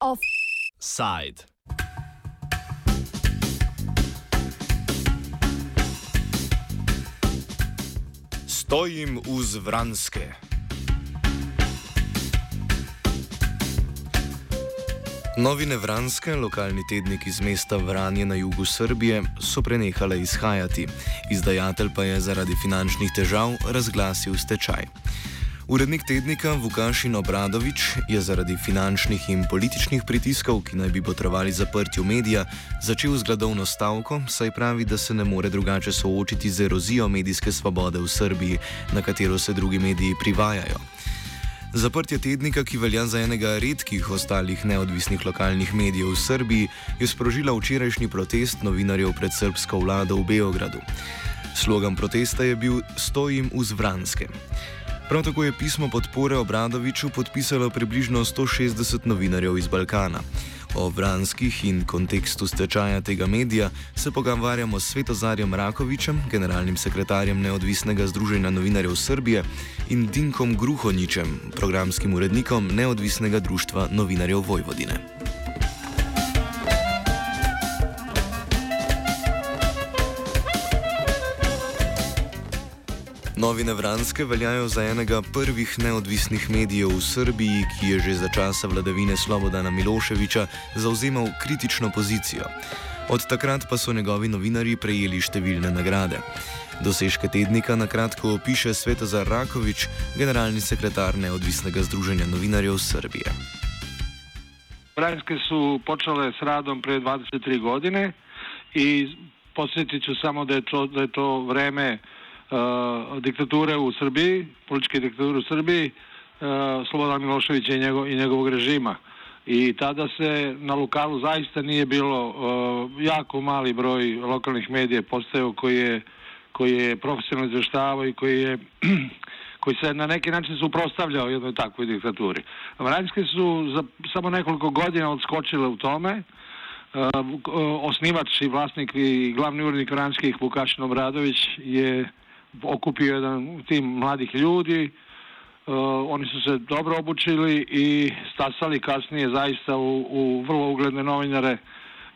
Offside. Stojim uz Vranske. Novine Vranske, lokalni tednik iz mesta Vranje na jugu Srbije, so prenehale izhajati, izdajatelj pa je zaradi finančnih težav razglasil stečaj. Urednik tednika Vukašin Obradovič je zaradi finančnih in političnih pritiskov, ki naj bi potrovali zaprtju medija, začel z gladovno stavko, saj pravi, da se ne more drugače soočiti z erozijo medijske svobode v Srbiji, na katero se drugi mediji privajajo. Zaprtje tednika, ki velja za enega redkih ostalih neodvisnih lokalnih medijev v Srbiji, je sprožila včerajšnji protest novinarjev pred srpsko vlado v Beogradu. Slogan protesta je bil Stojim v Zvranskem. Prav tako je pismo podpore Obradoviču podpisalo približno 160 novinarjev iz Balkana. O vranskih in kontekstu stečaja tega medija se pogovarjamo s Svetozarjem Rakovičem, generalnim sekretarjem Neodvisnega združenja novinarjev Srbije in Dinkom Gruhoničem, programskim urednikom Neodvisnega društva novinarjev Vojvodine. Novine Vranske veljajo za enega prvih neodvisnih medijev v Srbiji, ki je že za časa vladavine Slobodana Miloševiča zauzemal kritično pozicijo. Od takrat pa so njegovi novinari prejeli številne nagrade. Dosežke tednika na kratko opiše Svetozar Rakovič, generalni sekretar Neodvisnega združenja novinarjev Srbije. Vranske su počele s radom pre 23 godine i posjetit ću samo da je to, da je to vreme uh, diktature u Srbiji, političke diktature u Srbiji, uh, Slobodan Miloševića i, njegov, i njegovog režima. I tada se na lokalu zaista nije bilo uh, jako mali broj lokalnih medija postajao koji je, koji je profesionalno izveštavao i koji je koji se na neki način suprostavljao jednoj takvoj diktaturi. Vranjske su za samo nekoliko godina odskočile u tome. Osnivač i vlasnik i glavni urednik Vranjskih Vukašin Obradović je okupio jedan tim mladih ljudi, uh, oni su se dobro obučili i stasali kasnije zaista u, u vrlo ugledne novinare,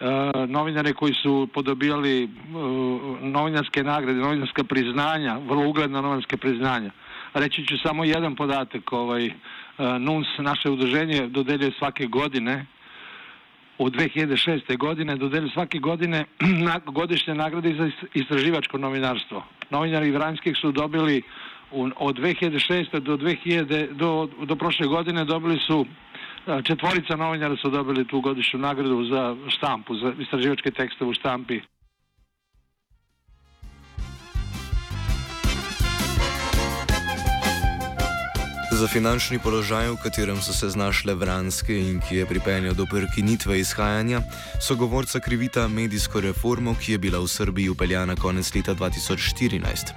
uh, novinare koji su podobijali uh, novinarske nagrade, novinarska priznanja, vrlo ugledna novinarske priznanja. Reći ću samo jedan podatak, ovaj, NUNS, naše udruženje, dodeljuje svake godine od 2006. godine dodelju svake godine godišnje nagrade za istraživačko novinarstvo. Novinari Vranjskih su dobili od 2006. do 2000, do, do prošle godine dobili su četvorica novinara su dobili tu godišnju nagradu za štampu, za istraživačke tekste u štampi. Za finančni položaj, v katerem so se znašle Vranske in ki je pripeljal do prekinitve izhajanja, so govorca krivita medijsko reformo, ki je bila v Srbiji upeljana konec leta 2014.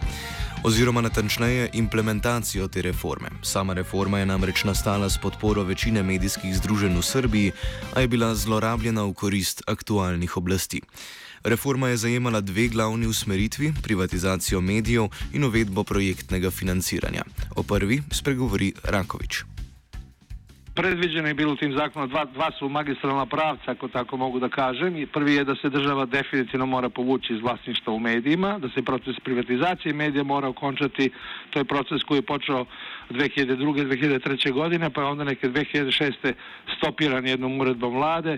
Oziroma, natančneje, implementacijo te reforme. Sama reforma je namreč nastala s podporo večine medijskih združenj v Srbiji, a je bila zlorabljena v korist aktualnih oblasti. Reforma je zajemala dve glavni usmeritvi: privatizacijo medijev in uvedbo projektnega financiranja. O prvi spregovori Rakovič. Predviđeno je bilo tim zakonom, dva, dva su magistralna pravca, ako tako mogu da kažem. I prvi je da se država definitivno mora povući iz vlasništva u medijima, da se proces privatizacije medija mora okončati. To je proces koji je počeo 2002. 2003. godine, pa je onda neke 2006. stopiran jednom uredbom vlade.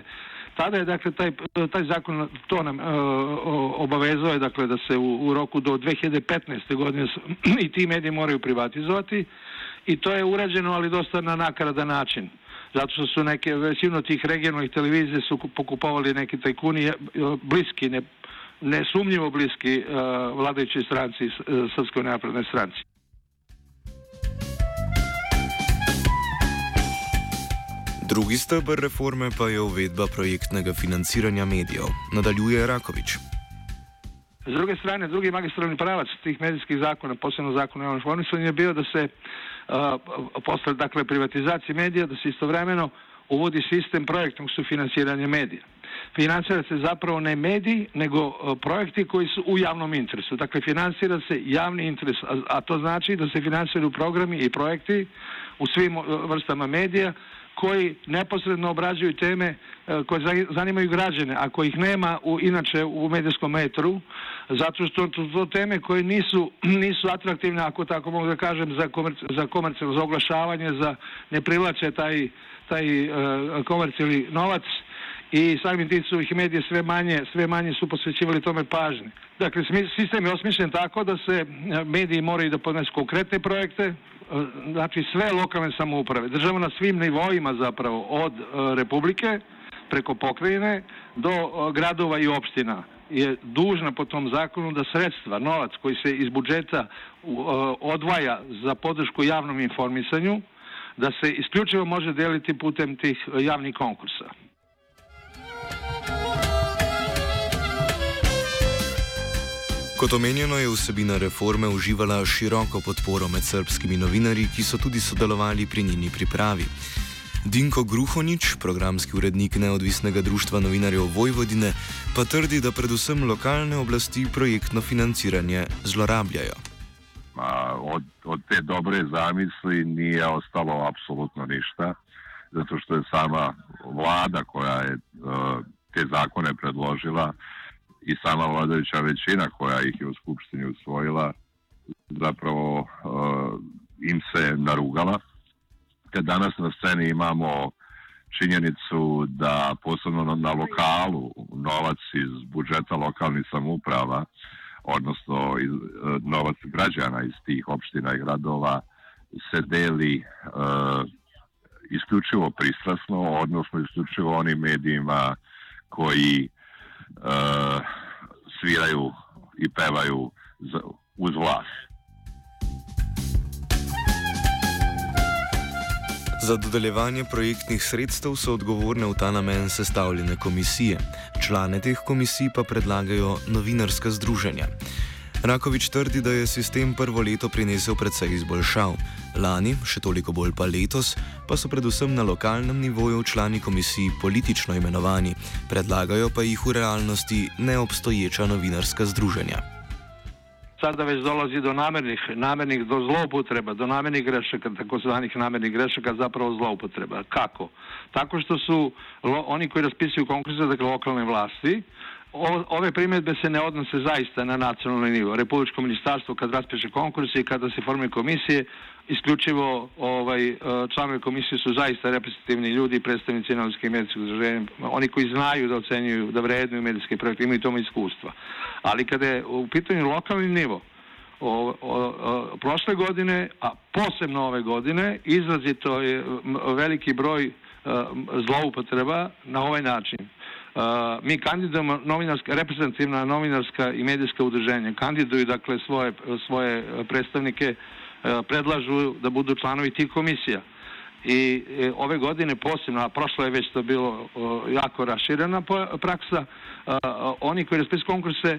Tada je dakle taj, taj zakon to nam e, obavezao je dakle da se u, u roku do 2015. godine i ti mediji moraju privatizovati i to je urađeno ali dosta na nakaradan način zato što su neke većinu tih regionalnih televizije su pokupovali neki tajkuni bliski ne, nesumnjivo bliski uh, vladajućoj stranci uh, Srpskoj naprednoj stranci. Drugi stebr reforme pa je uvedba projektnega financiranja medijev, nadaljuje Rakovič. S druge strane, drugi magistralni pravac tih medijskih zakona, posebno zakona o javnom informisanju, je bio da se uh, posle dakle, privatizacije medija, da se istovremeno uvodi sistem projektnog sufinansiranja medija. financira se zapravo ne mediji, nego e, projekti koji su u javnom interesu. Dakle, financira se javni interes, a, to znači da se financiraju programi i projekti u svim e, vrstama medija koji neposredno obrađuju teme e, koje zanimaju građane, a kojih nema u, inače u medijskom metru, zato što to, to teme koje nisu, nisu atraktivne, ako tako mogu da kažem, za, komerc, za komercijalno, za oglašavanje, za ne privlače taj, taj uh, komercijalni novac i samim tim su ih medije sve manje, sve manje su posvećivali tome pažnje. Dakle, sistem je osmišljen tako da se mediji moraju da podnesu konkretne projekte, znači sve lokalne samouprave, država na svim nivoima zapravo, od e, republike preko pokrajine do e, gradova i opština je dužna po tom zakonu da sredstva, novac koji se iz budžeta e, odvaja za podršku javnom informisanju, da se isključivo može deliti putem tih javnih konkursa. Kot omenjeno, je vsebina reforme uživala široko podporo med srpskimi novinarji, ki so tudi sodelovali pri njeni pripravi. Dinko Gruhonič, programski urednik Neodvisnega društva novinarjev Vojvodine, pa trdi, da predvsem lokalne oblasti projektno financiranje zlorabljajo. Od, od te dobre zamisli nije ostalo apsolutno ništa, zato što je sama vlada koja je uh, te zakone predložila, i sama vladajuća većina koja ih je u Skupštini usvojila zapravo uh, im se narugala. Te danas na sceni imamo činjenicu da posebno na lokalu novac iz budžeta lokalnih samuprava, odnosno iz, uh, novac građana iz tih opština i gradova se deli uh, isključivo pristrasno, odnosno isključivo onim medijima koji uh, sviraju i pevaju za, uz vlast. Za dodeljevanje projektnih sredstev so odgovorne v ta namen sestavljene komisije. Člane teh komisij pa predlagajo novinarska združenja. Rakovič trdi, da je sistem prvo leto prinesel precej izboljšav. Lani, še toliko bolj pa letos, pa so predvsem na lokalnem nivoju člani komisij politično imenovani, predlagajo pa jih v realnosti neobstoječa novinarska združenja. Sada već dolazi do namernih, namernih do zloupotreba, do namernih grešaka, takozvanih namernih grešaka, zapravo zloupotreba. Kako? Tako što su lo, oni koji raspisuju konkurse, dakle lokalne vlasti, ove primjedbe se ne odnose zaista na nacionalni nivo. Republičko ministarstvo kad raspiše konkurse i kada se formuje komisije, isključivo ovaj, e, članovi komisije su zaista reprezentativni ljudi predstavnici novinske i medijskog udruženja, oni koji znaju da ocenjuju, da vrednuju medijske projekte, imaju tome iskustva. Ali kada je u pitanju lokalni nivo, o, o, o, prošle godine, a posebno ove godine, izrazito je veliki broj uh, zloupotreba na ovaj način. Mi kandidujemo novinarska, reprezentativna novinarska i medijska udruženja, kandiduju dakle svoje, svoje predstavnike, predlažu da budu članovi tih komisija. I e, ove godine posebno, a prošlo je već to bilo jako raširena praksa, oni koji raspisuju konkurse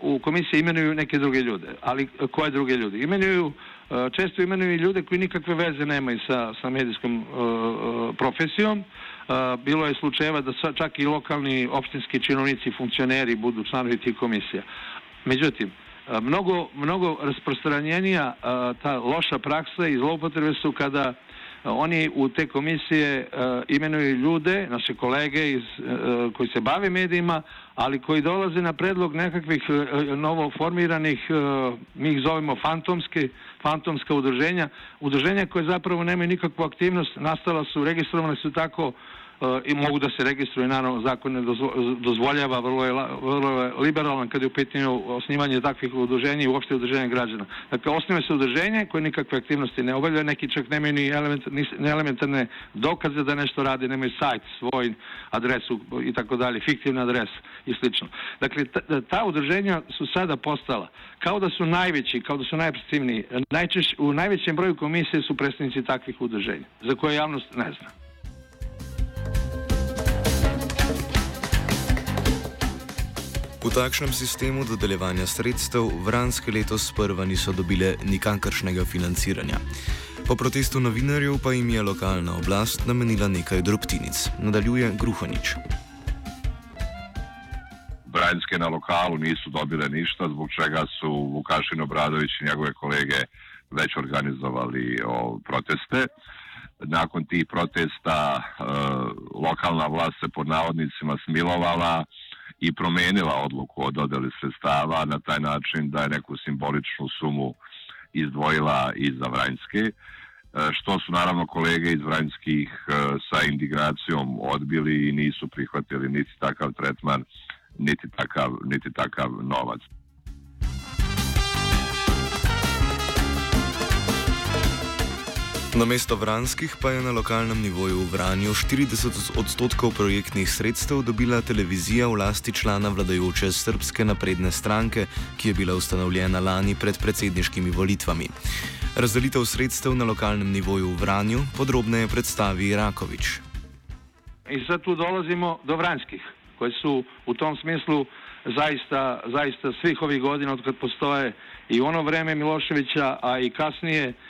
u komisiji imenuju neke druge ljude. Ali koje druge ljude? Imenuju, često imenuju ljude koji nikakve veze nemaju sa, sa medijskom profesijom, bilo je slučajeva da čak i lokalni opštinski činovnici, funkcioneri budu članovi tih komisija. Međutim, mnogo, mnogo rasprostranjenija ta loša praksa i zloupotrebe su kada oni u te komisije imenuju ljude, naše kolege iz, koji se bave medijima, ali koji dolaze na predlog nekakvih novo formiranih, mi ih zovemo fantomske, fantomska udruženja, udruženja koje zapravo nemaju nikakvu aktivnost, nastala su, registrovane su tako i mogu da se registruju, naravno zakon ne dozvoljava, vrlo je, vrlo je liberalan kad je u pitanju osnivanje takvih udruženja i uopšte udruženja građana. Dakle, osniva se udruženje koje nikakve aktivnosti ne obavlja, neki čak nemaju ni, element, ni elementarne dokaze da nešto radi, nemaju sajt, svoj adresu i tako dalje, fiktivna adres i slično. Dakle, ta, ta udruženja su sada postala kao da su najveći, kao da su najprestivniji. Najčešće, u najvećem broju komisije su predstavnici takvih udruženja, za koje javnost ne zna. V takšnem sistemu dodeljevanja sredstev Vranske letos sprva niso dobile nikakršnega financiranja. Po protestu novinarjev pa jim je lokalna oblast namenila nekaj drobtinic. Nadaljuje Gruhonič. Vranjske na lokalu nisu dobile ništa, zbog čega su Vukašin Obradović i njegove kolege već organizovali proteste. Nakon tih protesta e, lokalna vlast se pod navodnicima smilovala i promenila odluku o dodeli sredstava na taj način da je neku simboličnu sumu izdvojila i za Vranjske, e, što su naravno kolege iz Vranjskih e, sa indignacijom odbili i nisu prihvatili niti takav tretman, niti takav, niti takav novac. Na mesto Vranskih pa je na lokalnem nivoju v Vranju 40 odstotkov projektnih sredstev dobila televizija v lasti člana vladajoče Srpske napredne stranke, ki je bila ustanovljena lani pred predsedniškimi volitvami. Razdelitev sredstev na lokalnem nivoju v Vranju podrobneje predstavi Rakovič. In zdaj tu dolazimo do Vranskih, koji su u tom smislu zaista, zaista svih ovih godina od kad postoje i ono vreme Miloševića, a i kasnije, E,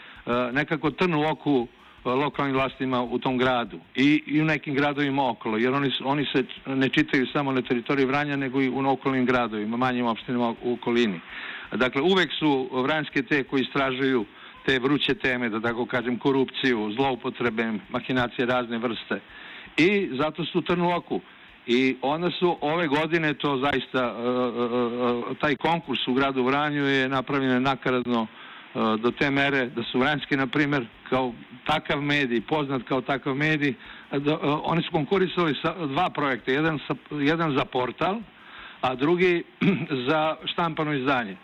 nekako trn u oku e, lokalnim vlastima u tom gradu i, i u nekim gradovima okolo, jer oni, oni se ne čitaju samo na teritoriji Vranja, nego i u okolnim gradovima, manjim opštinama u okolini. Dakle, uvek su vranjske te koji istražuju te vruće teme, da tako kažem, korupciju, zloupotrebe, mahinacije razne vrste. I zato su trn u oku. I onda su ove godine to zaista, uh, taj konkurs u gradu Vranju je napravljen nakaradno E, do te mere da su Vranjski, na primjer, kao takav medij, poznat kao takav medij, da, e, oni su konkurisali sa dva projekta, jedan, sa, jedan za portal, a drugi za štampano izdanje.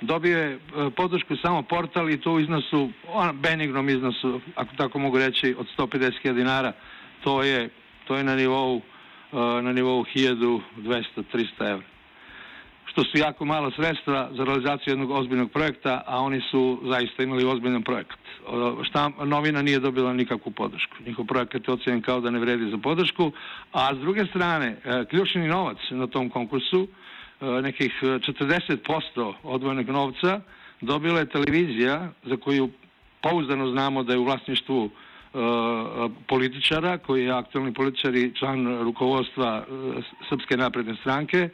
Dobio je podršku samo portal i to u iznosu, benignom iznosu, ako tako mogu reći, od 150.000 dinara. To je, to je na nivou, na nivou 1200-300 evra što su jako malo sredstva za realizaciju jednog ozbiljnog projekta, a oni su zaista imali ozbiljan projekat. Šta novina nije dobila nikakvu podršku. Njihov projekat je ocjenjen kao da ne vredi za podršku, a s druge strane, e, ključni novac na tom konkursu, e, nekih 40% odvojenog novca, dobila je televizija za koju pouzdano znamo da je u vlasništvu e, političara, koji je aktualni političar i član rukovodstva Srpske napredne stranke,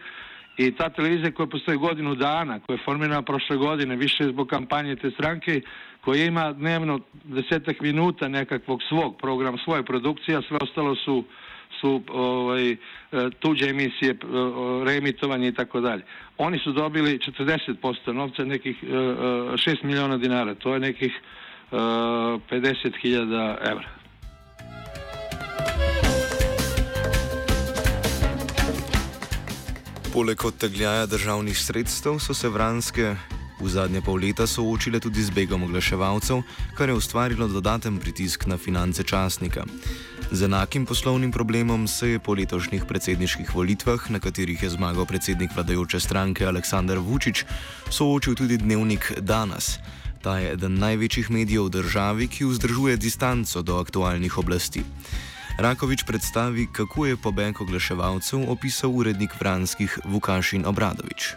i ta televizija koja postoji godinu dana, koja je formirana prošle godine, više zbog kampanje te stranke, koja ima dnevno desetak minuta nekakvog svog programa, svoje produkcije, a sve ostalo su su ovaj, tuđe emisije, reemitovanje i tako dalje. Oni su dobili 40% novca, nekih 6 miliona dinara, to je nekih 50.000 evra. Poleg odtegljaja državnih sredstev so se vranske v zadnje pol leta soočile tudi z begom oglaševalcev, kar je ustvarilo dodaten pritisk na finance časnika. Z enakim poslovnim problemom se je po letošnjih predsedniških volitvah, na katerih je zmagal predsednik vladajoče stranke Aleksandar Vučić, soočil tudi dnevnik Danas. Ta je eden največjih medijev v državi, ki vzdržuje distanco do aktualnih oblasti. Rakovič predstavi, kako je pobeg oglaševalcev opisal urednik Vranskih Vukašin Obradovič.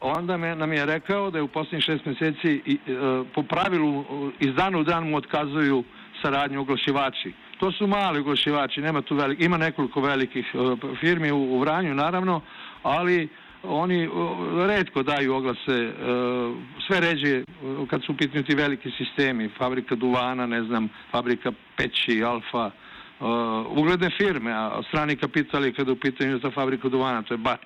Onda me, nam je rekao da je u posljednjih šest mjeseci i, e, po pravilu iz dana u dan mu otkazuju saradnju oglašivači. To su mali oglašivači, nema tu velik, ima nekoliko velikih e, firmi u, u Vranju naravno, ali oni redko daju oglase, e, sve ređe kad su u pitanju ti veliki sistemi, fabrika duvana, ne znam, fabrika peći, alfa, uh, ugledne firme, a strani kapital je kada u pitanju za fabriku duvana, to je BAT.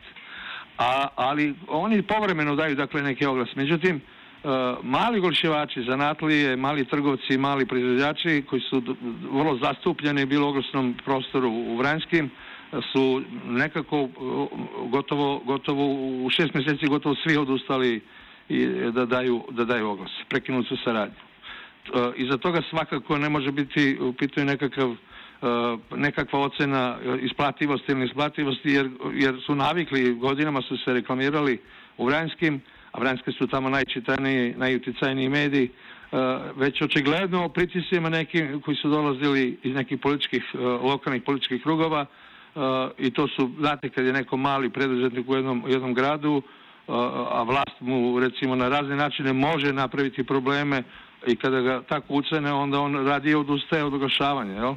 A, ali oni povremeno daju dakle neki oglas. Međutim, uh, mali golševači, zanatlije, mali trgovci, mali proizvođači koji su vrlo zastupljeni bilo u oglasnom prostoru u Vranjskim, su nekako uh, gotovo, gotovo u šest mjeseci gotovo svi odustali i da daju, da daju oglas. Prekinuti su saradnju. Uh, iza toga svakako ne može biti u pitanju nekakav nekakva ocena isplativosti ili isplativosti jer, jer su navikli, godinama su se reklamirali u Vranjskim, a Vranjske su tamo najčitaniji, najuticajniji mediji, e, već očigledno pritisima nekim koji su dolazili iz nekih političkih, lokalnih političkih krugova i to su, znate, kad je neko mali preduzetnik u jednom, jednom gradu, a vlast mu recimo na razne načine može napraviti probleme i kada ga tako ucene, onda on radi odustaje od oglašavanja, jel?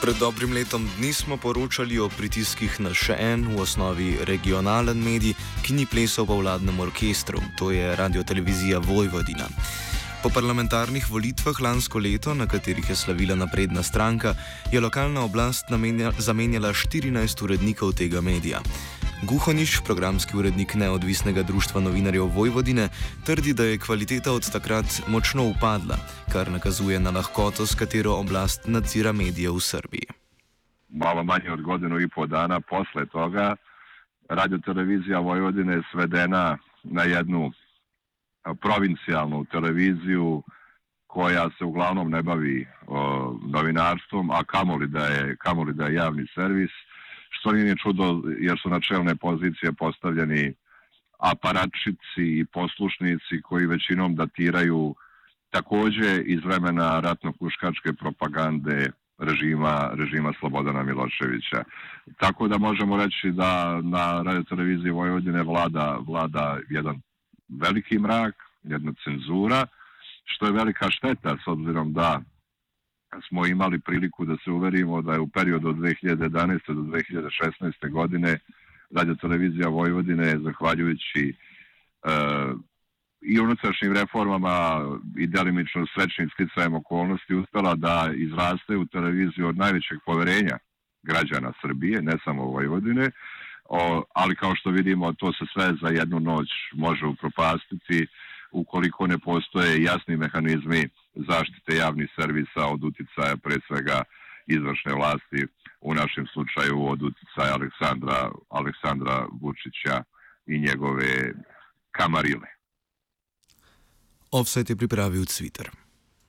Pred dobrim letom dni smo poročali o pritiskih na še en, v osnovi regionalen medij, ki ni plesal po vladnem orkestru, to je Radio Televizija Vojvodina. Po parlamentarnih volitvah lansko leto, na katerih je slavila napredna stranka, je lokalna oblast namenja, zamenjala 14 urednikov tega medija. Guhoniš, programski urednik neodvisnega društva novinarjev Vojvodine, trdi, da je kvaliteta od takrat močno upadla, kar nakazuje na lahkoto, s katero oblast nadzira medije v Srbiji. Malo manje od godinu i pol dana posle toga, radio televizija Vojvodine je svedena na jednu provincijalnu televiziju koja se uglavnom ne bavi o, novinarstvom, a kamoli da je, kamoli da je javni servis – što nije čudo jer su na čelne pozicije postavljeni aparatčici i poslušnici koji većinom datiraju takođe iz vremena ratno-kuškačke propagande režima, režima Slobodana Miloševića. Tako da možemo reći da na radio televiziji Vojvodine vlada, vlada jedan veliki mrak, jedna cenzura, što je velika šteta s obzirom da smo imali priliku da se uverimo da je u periodu od 2011. do 2016. godine Radio Televizija Vojvodine, zahvaljujući e, i unutrašnjim reformama i delimično srećnim sticajem okolnosti uspela da izraste u televiziju od najvećeg poverenja građana Srbije, ne samo Vojvodine, o, ali kao što vidimo to se sve za jednu noć može upropastiti ukoliko ne postoje jasni mehanizmi zaštite javnih servisa od uticaja pre svega izvršne vlasti, u našem slučaju od uticaja Aleksandra, Aleksandra Vučića i njegove kamarile. Offset je pripravil Twitter.